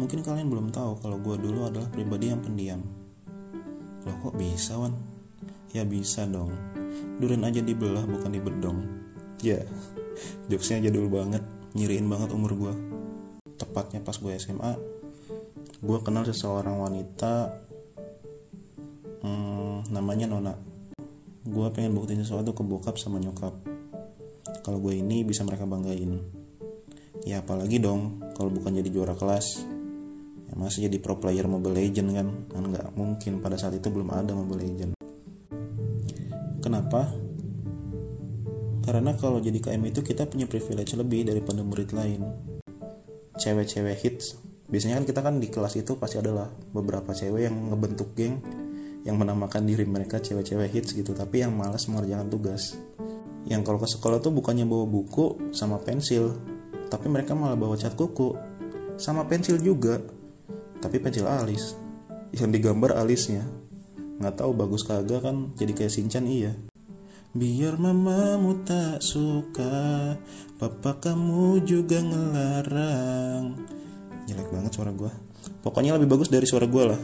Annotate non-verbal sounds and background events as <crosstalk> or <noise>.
Mungkin kalian belum tahu kalau gue dulu adalah pribadi yang pendiam. Loh kok bisa Wan? Ya bisa dong. Duren aja dibelah bukan dibedong. Ya, <laughs> jokesnya jadul banget, nyiriin banget umur gue. Tepatnya pas gue SMA, gue kenal seseorang wanita, hmm, namanya Nona. Gue pengen buktiin sesuatu ke bokap sama nyokap. Kalau gue ini bisa mereka banggain. Ya apalagi dong kalau bukan jadi juara kelas ya masih jadi pro player Mobile Legend kan? Kan nggak mungkin pada saat itu belum ada Mobile Legend. Kenapa? Karena kalau jadi KM itu kita punya privilege lebih daripada murid lain. Cewek-cewek hits. Biasanya kan kita kan di kelas itu pasti adalah beberapa cewek yang ngebentuk geng yang menamakan diri mereka cewek-cewek hits gitu tapi yang malas mengerjakan tugas. Yang kalau ke sekolah tuh bukannya bawa buku sama pensil tapi mereka malah bawa cat kuku. Sama pensil juga tapi pensil alis. Yang digambar alisnya. Nggak tahu bagus kagak kan jadi kayak Sinchan iya. Biar mamamu tak suka papa kamu juga ngelarang. Jelek banget suara gue pokoknya lebih bagus dari suara gue lah